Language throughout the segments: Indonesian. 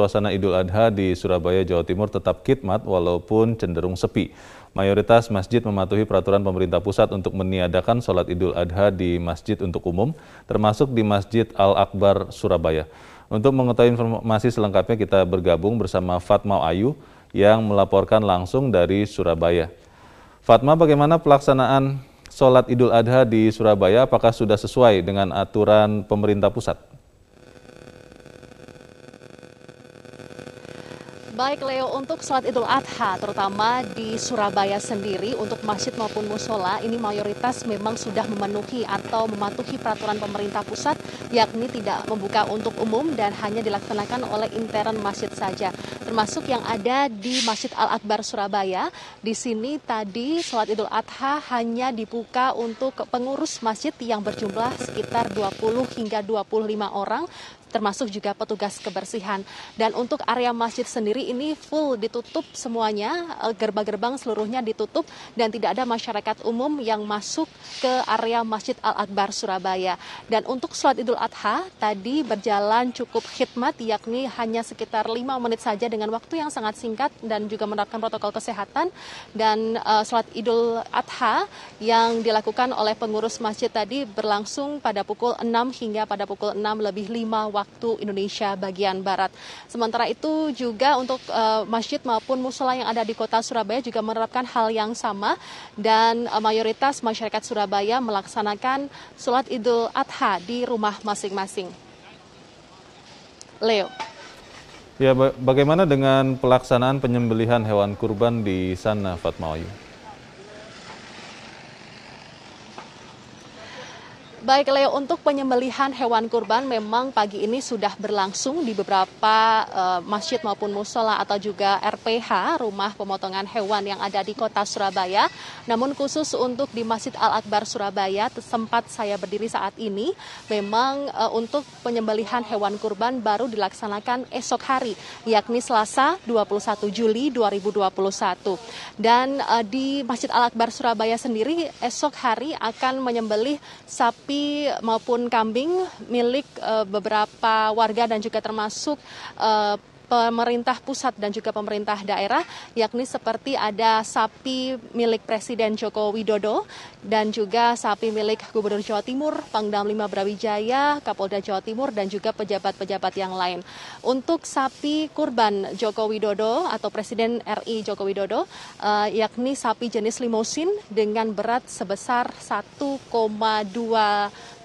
suasana Idul Adha di Surabaya, Jawa Timur tetap khidmat walaupun cenderung sepi. Mayoritas masjid mematuhi peraturan pemerintah pusat untuk meniadakan sholat Idul Adha di masjid untuk umum, termasuk di Masjid Al-Akbar, Surabaya. Untuk mengetahui informasi selengkapnya kita bergabung bersama Fatma Ayu yang melaporkan langsung dari Surabaya. Fatma, bagaimana pelaksanaan sholat Idul Adha di Surabaya? Apakah sudah sesuai dengan aturan pemerintah pusat? Baik Leo, untuk sholat idul adha terutama di Surabaya sendiri untuk masjid maupun musola ini mayoritas memang sudah memenuhi atau mematuhi peraturan pemerintah pusat yakni tidak membuka untuk umum dan hanya dilaksanakan oleh intern masjid saja. Termasuk yang ada di Masjid Al-Akbar Surabaya. Di sini tadi sholat idul adha hanya dibuka untuk pengurus masjid yang berjumlah sekitar 20 hingga 25 orang termasuk juga petugas kebersihan. Dan untuk area masjid sendiri ini full ditutup semuanya, eh, gerbang-gerbang seluruhnya ditutup dan tidak ada masyarakat umum yang masuk ke area Masjid Al-Akbar Surabaya. Dan untuk sholat Idul Adha tadi berjalan cukup khidmat yakni hanya sekitar 5 menit saja dengan waktu yang sangat singkat dan juga menerapkan protokol kesehatan dan uh, sholat Idul Adha yang dilakukan oleh pengurus masjid tadi berlangsung pada pukul 6 hingga pada pukul 6 lebih 5 waktu Indonesia bagian Barat. Sementara itu juga untuk uh, masjid maupun musola yang ada di kota Surabaya juga menerapkan hal yang sama dan uh, mayoritas masyarakat Surabaya melaksanakan sholat Idul Adha di rumah masing-masing. Leo. Ya, bagaimana dengan pelaksanaan penyembelihan hewan kurban di sana, Fatma Baik Leo, untuk penyembelihan hewan kurban memang pagi ini sudah berlangsung di beberapa uh, masjid maupun musola atau juga RPH, rumah pemotongan hewan yang ada di kota Surabaya. Namun khusus untuk di Masjid Al-Akbar Surabaya, sempat saya berdiri saat ini, memang uh, untuk penyembelihan hewan kurban baru dilaksanakan esok hari, yakni Selasa 21 Juli 2021. Dan uh, di Masjid Al-Akbar Surabaya sendiri esok hari akan menyembelih sapi sapi maupun kambing milik uh, beberapa warga dan juga termasuk uh, pemerintah pusat dan juga pemerintah daerah, yakni seperti ada sapi milik Presiden Joko Widodo dan juga sapi milik Gubernur Jawa Timur, Pangdam 5 Brawijaya, Kapolda Jawa Timur, dan juga pejabat-pejabat yang lain. Untuk sapi kurban Joko Widodo atau Presiden RI Joko Widodo, uh, yakni sapi jenis limosin dengan berat sebesar 1,2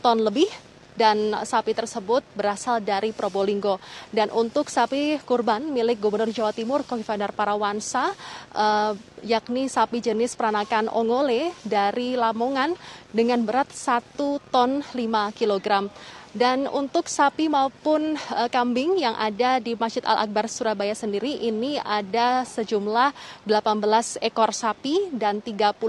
ton lebih dan sapi tersebut berasal dari Probolinggo. Dan untuk sapi kurban milik Gubernur Jawa Timur Kofifadar Parawansa, uh, yakni sapi jenis peranakan ongole dari Lamongan dengan berat 1 ton 5 kilogram. Dan untuk sapi maupun uh, kambing yang ada di Masjid Al-Akbar Surabaya sendiri ini ada sejumlah 18 ekor sapi dan 32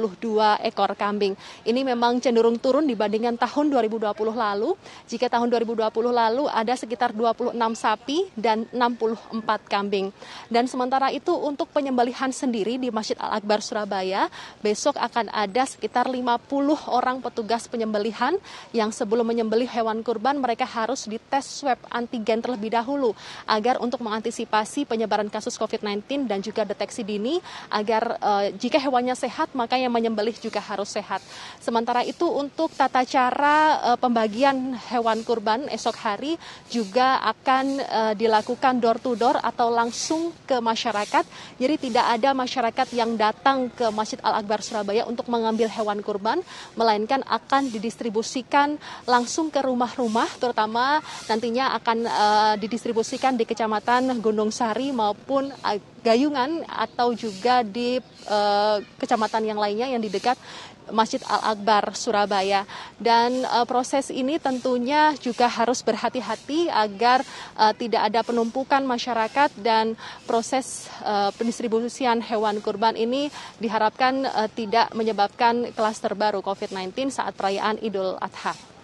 ekor kambing. Ini memang cenderung turun dibandingkan tahun 2020 lalu. Jika tahun 2020 lalu ada sekitar 26 sapi dan 64 kambing. Dan sementara itu untuk penyembelihan sendiri di Masjid Al-Akbar Surabaya besok akan ada sekitar 50 orang petugas penyembelihan yang sebelum menyembelih hewan kurban mereka harus dites swab antigen terlebih dahulu agar untuk mengantisipasi penyebaran kasus COVID-19 dan juga deteksi dini agar uh, jika hewannya sehat maka yang menyembelih juga harus sehat. Sementara itu untuk tata cara uh, pembagian hewan kurban esok hari juga akan uh, dilakukan door to door atau langsung ke masyarakat. Jadi tidak ada masyarakat yang datang ke Masjid Al-Akbar Surabaya untuk mengambil hewan kurban, melainkan akan didistribusikan langsung ke rumah-rumah rumah terutama nantinya akan uh, didistribusikan di Kecamatan Gunung Sari maupun uh, Gayungan atau juga di uh, kecamatan yang lainnya yang di dekat Masjid Al-Akbar Surabaya dan uh, proses ini tentunya juga harus berhati-hati agar uh, tidak ada penumpukan masyarakat dan proses uh, pendistribusian hewan kurban ini diharapkan uh, tidak menyebabkan klaster baru COVID-19 saat perayaan Idul Adha.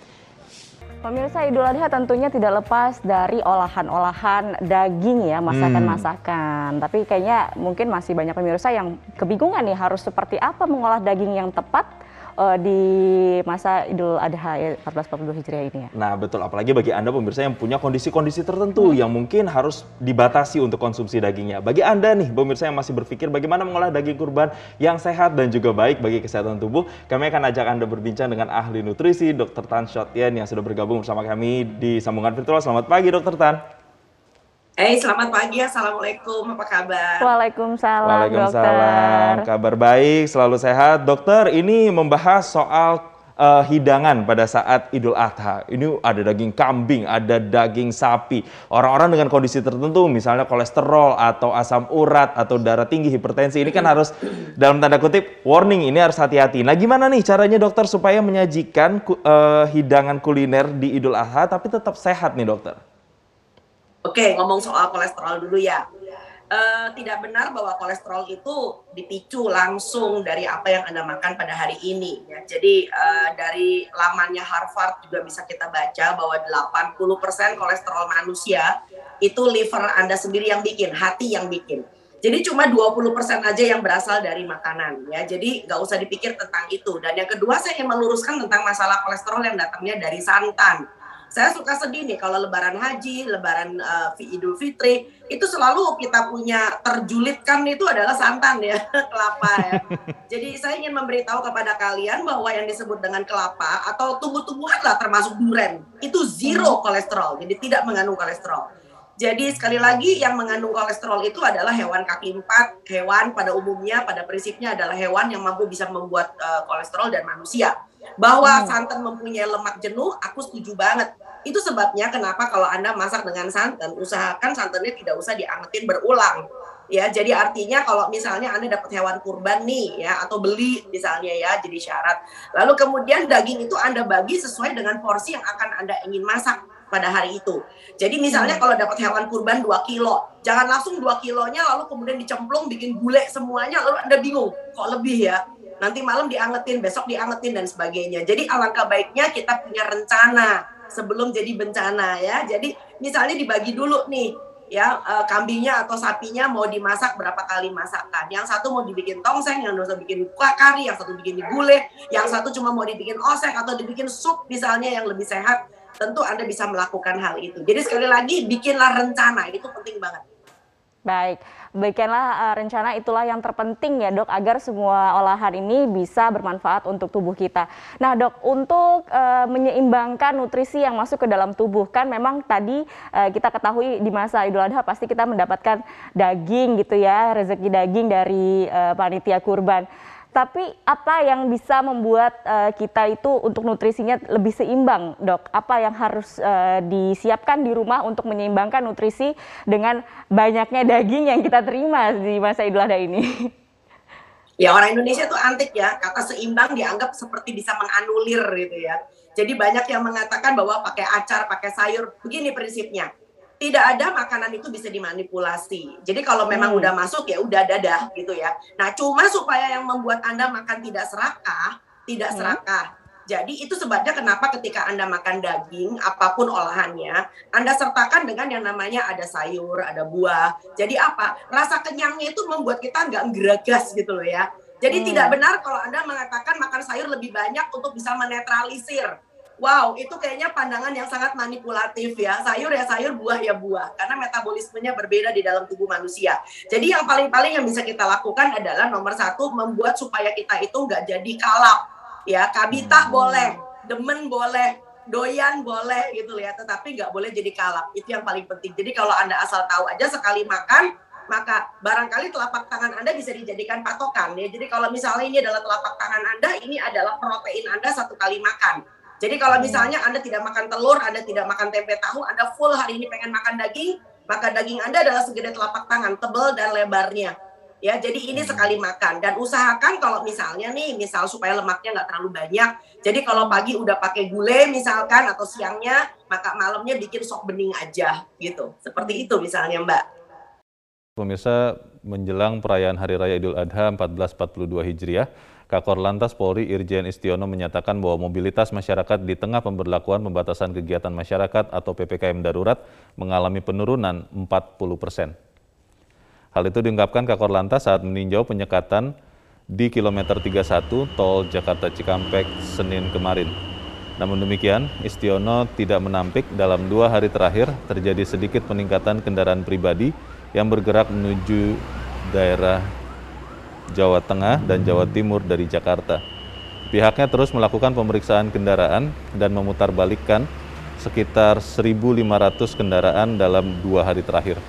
Pemirsa Idul Adha tentunya tidak lepas dari olahan-olahan daging ya, masakan-masakan. Hmm. Tapi kayaknya mungkin masih banyak pemirsa yang kebingungan nih harus seperti apa mengolah daging yang tepat uh, di masa Idul Adha 1442 Hijriah ini ya. Nah betul, apalagi bagi Anda pemirsa yang punya kondisi-kondisi tertentu hmm. yang mungkin harus dibatasi untuk konsumsi dagingnya. Bagi Anda nih pemirsa yang masih berpikir bagaimana mengolah daging kurban yang sehat dan juga baik bagi kesehatan tubuh, kami akan ajak Anda berbincang dengan ahli nutrisi Dr. Tan Shotien yang sudah bergabung bersama kami di sambungan virtual. Selamat pagi Dr. Tan. Eh, hey, selamat pagi. Assalamualaikum. Apa kabar? Waalaikumsalam, Waalaikumsalam. Dokter. Kabar baik, selalu sehat. Dokter, ini membahas soal uh, hidangan pada saat Idul Adha. Ini ada daging kambing, ada daging sapi. Orang-orang dengan kondisi tertentu, misalnya kolesterol atau asam urat atau darah tinggi, hipertensi, ini kan harus dalam tanda kutip warning. Ini harus hati-hati. Nah, gimana nih caranya dokter supaya menyajikan uh, hidangan kuliner di Idul Adha tapi tetap sehat nih dokter? Oke, ngomong soal kolesterol dulu ya. Uh, tidak benar bahwa kolesterol itu dipicu langsung dari apa yang Anda makan pada hari ini. Ya. Jadi uh, dari lamannya Harvard juga bisa kita baca bahwa 80% kolesterol manusia itu liver Anda sendiri yang bikin, hati yang bikin. Jadi cuma 20% aja yang berasal dari makanan ya. Jadi nggak usah dipikir tentang itu. Dan yang kedua saya ingin meluruskan tentang masalah kolesterol yang datangnya dari santan saya suka sedih nih kalau lebaran haji, lebaran uh, Idul Fitri, itu selalu kita punya terjulitkan itu adalah santan ya, kelapa ya. Jadi saya ingin memberitahu kepada kalian bahwa yang disebut dengan kelapa atau tumbuh-tumbuhan lah termasuk duren, itu zero hmm. kolesterol, jadi tidak mengandung kolesterol. Jadi sekali lagi yang mengandung kolesterol itu adalah hewan kaki empat, hewan pada umumnya pada prinsipnya adalah hewan yang mampu bisa membuat uh, kolesterol dan manusia. Bahwa hmm. santan mempunyai lemak jenuh, aku setuju banget. Itu sebabnya kenapa kalau Anda masak dengan santan, usahakan santannya tidak usah diangetin berulang. Ya, jadi artinya kalau misalnya Anda dapat hewan kurban nih ya atau beli misalnya ya jadi syarat. Lalu kemudian daging itu Anda bagi sesuai dengan porsi yang akan Anda ingin masak pada hari itu. Jadi misalnya hmm. kalau dapat hewan kurban 2 kilo, jangan langsung 2 kilonya lalu kemudian dicemplung bikin gulai semuanya lalu Anda bingung kok lebih ya. Nanti malam diangetin, besok diangetin dan sebagainya. Jadi alangkah baiknya kita punya rencana sebelum jadi bencana ya. Jadi misalnya dibagi dulu nih ya e, kambingnya atau sapinya mau dimasak berapa kali masakan. Yang satu mau dibikin tongseng, yang satu bikin kuah kari, yang satu bikin digulai, yang satu cuma mau dibikin oseng atau dibikin sup misalnya yang lebih sehat. Tentu Anda bisa melakukan hal itu. Jadi sekali lagi bikinlah rencana, itu penting banget. Baik, bikinlah uh, rencana itulah yang terpenting ya dok agar semua olahan ini bisa bermanfaat untuk tubuh kita. Nah dok, untuk uh, menyeimbangkan nutrisi yang masuk ke dalam tubuh kan memang tadi uh, kita ketahui di masa Idul Adha pasti kita mendapatkan daging gitu ya, rezeki daging dari uh, panitia kurban. Tapi apa yang bisa membuat uh, kita itu untuk nutrisinya lebih seimbang, dok? Apa yang harus uh, disiapkan di rumah untuk menyeimbangkan nutrisi dengan banyaknya daging yang kita terima di masa Idul Adha ini? Ya orang Indonesia tuh antik ya, kata seimbang dianggap seperti bisa menganulir gitu ya. Jadi banyak yang mengatakan bahwa pakai acar, pakai sayur, begini prinsipnya tidak ada makanan itu bisa dimanipulasi. Jadi kalau memang hmm. udah masuk ya udah dadah gitu ya. Nah, cuma supaya yang membuat Anda makan tidak serakah, tidak hmm. serakah. Jadi itu sebabnya kenapa ketika Anda makan daging, apa pun olahannya, Anda sertakan dengan yang namanya ada sayur, ada buah. Jadi apa? Rasa kenyangnya itu membuat kita nggak geragas gitu loh ya. Jadi hmm. tidak benar kalau Anda mengatakan makan sayur lebih banyak untuk bisa menetralisir Wow, itu kayaknya pandangan yang sangat manipulatif ya. Sayur ya sayur, buah ya buah. Karena metabolismenya berbeda di dalam tubuh manusia. Jadi yang paling-paling yang bisa kita lakukan adalah nomor satu, membuat supaya kita itu nggak jadi kalap. Ya, kabita hmm. boleh, demen boleh, doyan boleh gitu ya. Tetapi nggak boleh jadi kalap. Itu yang paling penting. Jadi kalau Anda asal tahu aja sekali makan, maka barangkali telapak tangan Anda bisa dijadikan patokan ya. Jadi kalau misalnya ini adalah telapak tangan Anda, ini adalah protein Anda satu kali makan. Jadi kalau misalnya Anda tidak makan telur, Anda tidak makan tempe tahu, Anda full hari ini pengen makan daging, maka daging Anda adalah segede telapak tangan, tebal dan lebarnya. Ya, jadi ini hmm. sekali makan dan usahakan kalau misalnya nih, misal supaya lemaknya nggak terlalu banyak. Jadi kalau pagi udah pakai gulai misalkan atau siangnya, maka malamnya bikin sop bening aja gitu. Seperti itu misalnya, Mbak. Pemirsa, menjelang perayaan Hari Raya Idul Adha 1442 Hijriah, Kakor Lantas Polri Irjen Istiono menyatakan bahwa mobilitas masyarakat di tengah pemberlakuan pembatasan kegiatan masyarakat atau PPKM darurat mengalami penurunan 40 persen. Hal itu diungkapkan Kakor Lantas saat meninjau penyekatan di kilometer 31 tol Jakarta Cikampek Senin kemarin. Namun demikian, Istiono tidak menampik dalam dua hari terakhir terjadi sedikit peningkatan kendaraan pribadi yang bergerak menuju daerah Jawa Tengah dan Jawa Timur dari Jakarta. Pihaknya terus melakukan pemeriksaan kendaraan dan memutarbalikkan sekitar 1.500 kendaraan dalam dua hari terakhir.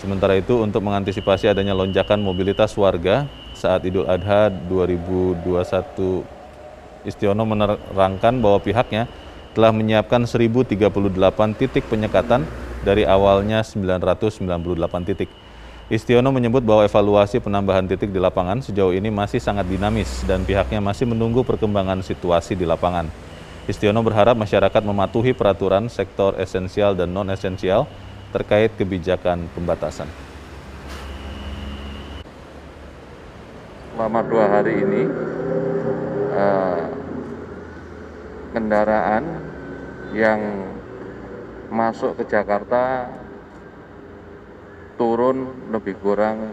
Sementara itu, untuk mengantisipasi adanya lonjakan mobilitas warga saat Idul Adha 2021, Istiono menerangkan bahwa pihaknya telah menyiapkan 1.038 titik penyekatan dari awalnya 998 titik. Istiono menyebut bahwa evaluasi penambahan titik di lapangan sejauh ini masih sangat dinamis dan pihaknya masih menunggu perkembangan situasi di lapangan. Istiono berharap masyarakat mematuhi peraturan sektor esensial dan non-esensial terkait kebijakan pembatasan. Selama dua hari ini, eh, kendaraan yang masuk ke Jakarta turun lebih kurang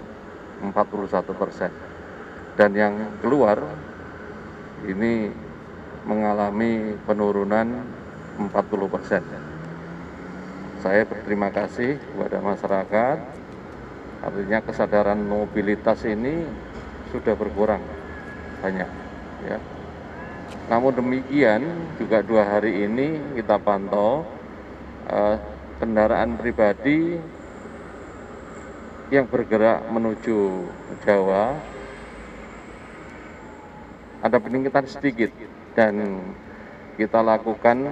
41 persen. Dan yang keluar ini mengalami penurunan 40 persen. Saya berterima kasih kepada masyarakat, artinya kesadaran mobilitas ini sudah berkurang banyak. Ya. Namun demikian juga dua hari ini kita pantau eh, kendaraan pribadi yang bergerak menuju Jawa ada peningkatan sedikit dan kita lakukan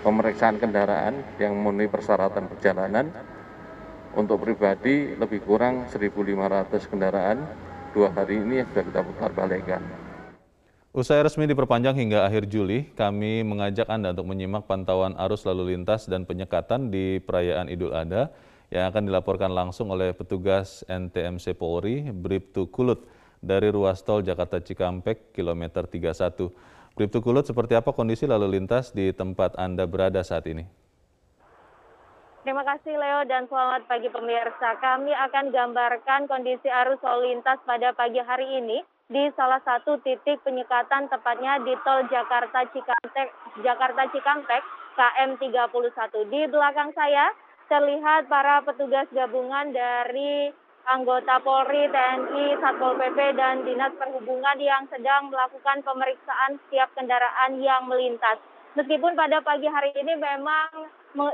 pemeriksaan kendaraan yang memenuhi persyaratan perjalanan untuk pribadi lebih kurang 1.500 kendaraan dua hari ini yang sudah kita putar balikan. Usai resmi diperpanjang hingga akhir Juli, kami mengajak Anda untuk menyimak pantauan arus lalu lintas dan penyekatan di perayaan Idul Adha yang akan dilaporkan langsung oleh petugas NTMC Polri, Bribtu Kulut, dari ruas tol Jakarta Cikampek, kilometer 31. Bribtu Kulut, seperti apa kondisi lalu lintas di tempat Anda berada saat ini? Terima kasih Leo dan selamat pagi pemirsa. Kami akan gambarkan kondisi arus lalu lintas pada pagi hari ini di salah satu titik penyekatan tepatnya di tol Jakarta Cikampek, Jakarta Cikampek KM 31. Di belakang saya terlihat para petugas gabungan dari anggota Polri, TNI, Satpol PP, dan Dinas Perhubungan yang sedang melakukan pemeriksaan setiap kendaraan yang melintas. Meskipun pada pagi hari ini memang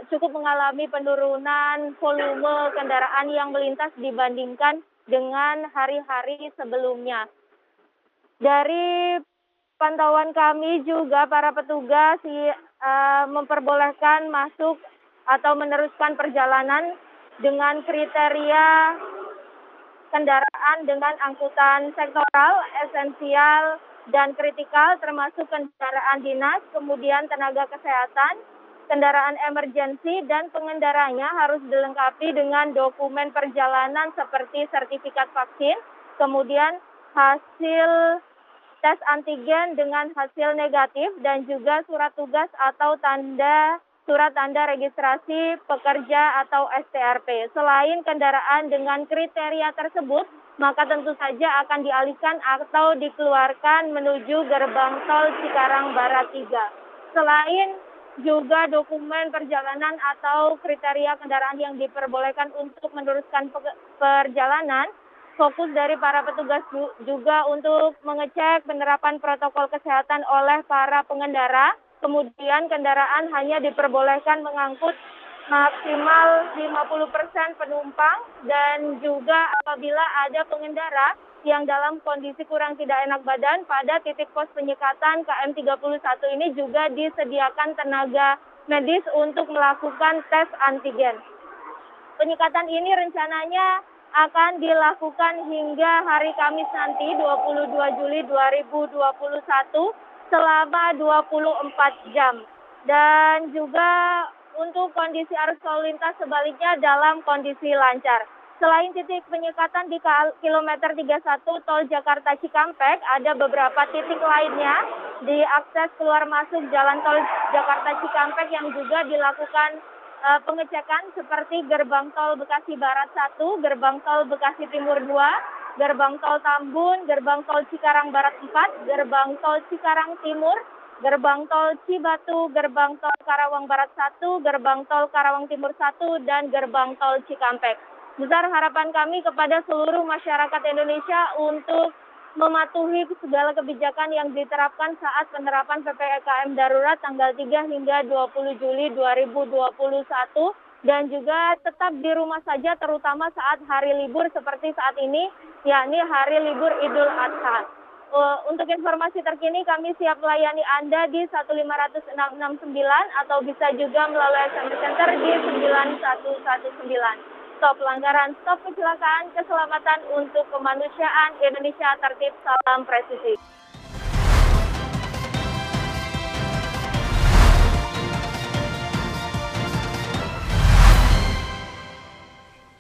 cukup mengalami penurunan volume kendaraan yang melintas dibandingkan dengan hari-hari sebelumnya. Dari pantauan kami juga para petugas uh, memperbolehkan masuk atau meneruskan perjalanan dengan kriteria kendaraan dengan angkutan sektoral, esensial, dan kritikal termasuk kendaraan dinas, kemudian tenaga kesehatan, kendaraan emergensi, dan pengendaranya harus dilengkapi dengan dokumen perjalanan seperti sertifikat vaksin, kemudian hasil tes antigen dengan hasil negatif, dan juga surat tugas atau tanda surat tanda registrasi pekerja atau STRP. Selain kendaraan dengan kriteria tersebut, maka tentu saja akan dialihkan atau dikeluarkan menuju gerbang tol Cikarang Barat 3. Selain juga dokumen perjalanan atau kriteria kendaraan yang diperbolehkan untuk meneruskan perjalanan, fokus dari para petugas juga untuk mengecek penerapan protokol kesehatan oleh para pengendara kemudian kendaraan hanya diperbolehkan mengangkut maksimal 50% penumpang dan juga apabila ada pengendara yang dalam kondisi kurang tidak enak badan pada titik pos penyekatan KM31 ini juga disediakan tenaga medis untuk melakukan tes antigen. Penyekatan ini rencananya akan dilakukan hingga hari Kamis nanti 22 Juli 2021 selama 24 jam. Dan juga untuk kondisi arus lalu lintas sebaliknya dalam kondisi lancar. Selain titik penyekatan di kilometer 31 tol Jakarta Cikampek, ada beberapa titik lainnya di akses keluar masuk jalan tol Jakarta Cikampek yang juga dilakukan uh, pengecekan seperti gerbang tol Bekasi Barat 1, gerbang tol Bekasi Timur 2, gerbang tol Tambun, gerbang tol Cikarang Barat 4, gerbang tol Cikarang Timur, gerbang tol Cibatu, gerbang tol Karawang Barat 1, gerbang tol Karawang Timur 1, dan gerbang tol Cikampek. Besar harapan kami kepada seluruh masyarakat Indonesia untuk mematuhi segala kebijakan yang diterapkan saat penerapan PPKM darurat tanggal 3 hingga 20 Juli 2021 dan juga tetap di rumah saja terutama saat hari libur seperti saat ini yakni hari libur Idul Adha. Uh, untuk informasi terkini kami siap melayani Anda di 15669 atau bisa juga melalui SMS Center di 9119. Stop pelanggaran, stop kecelakaan, keselamatan untuk kemanusiaan Indonesia tertib, salam presisi.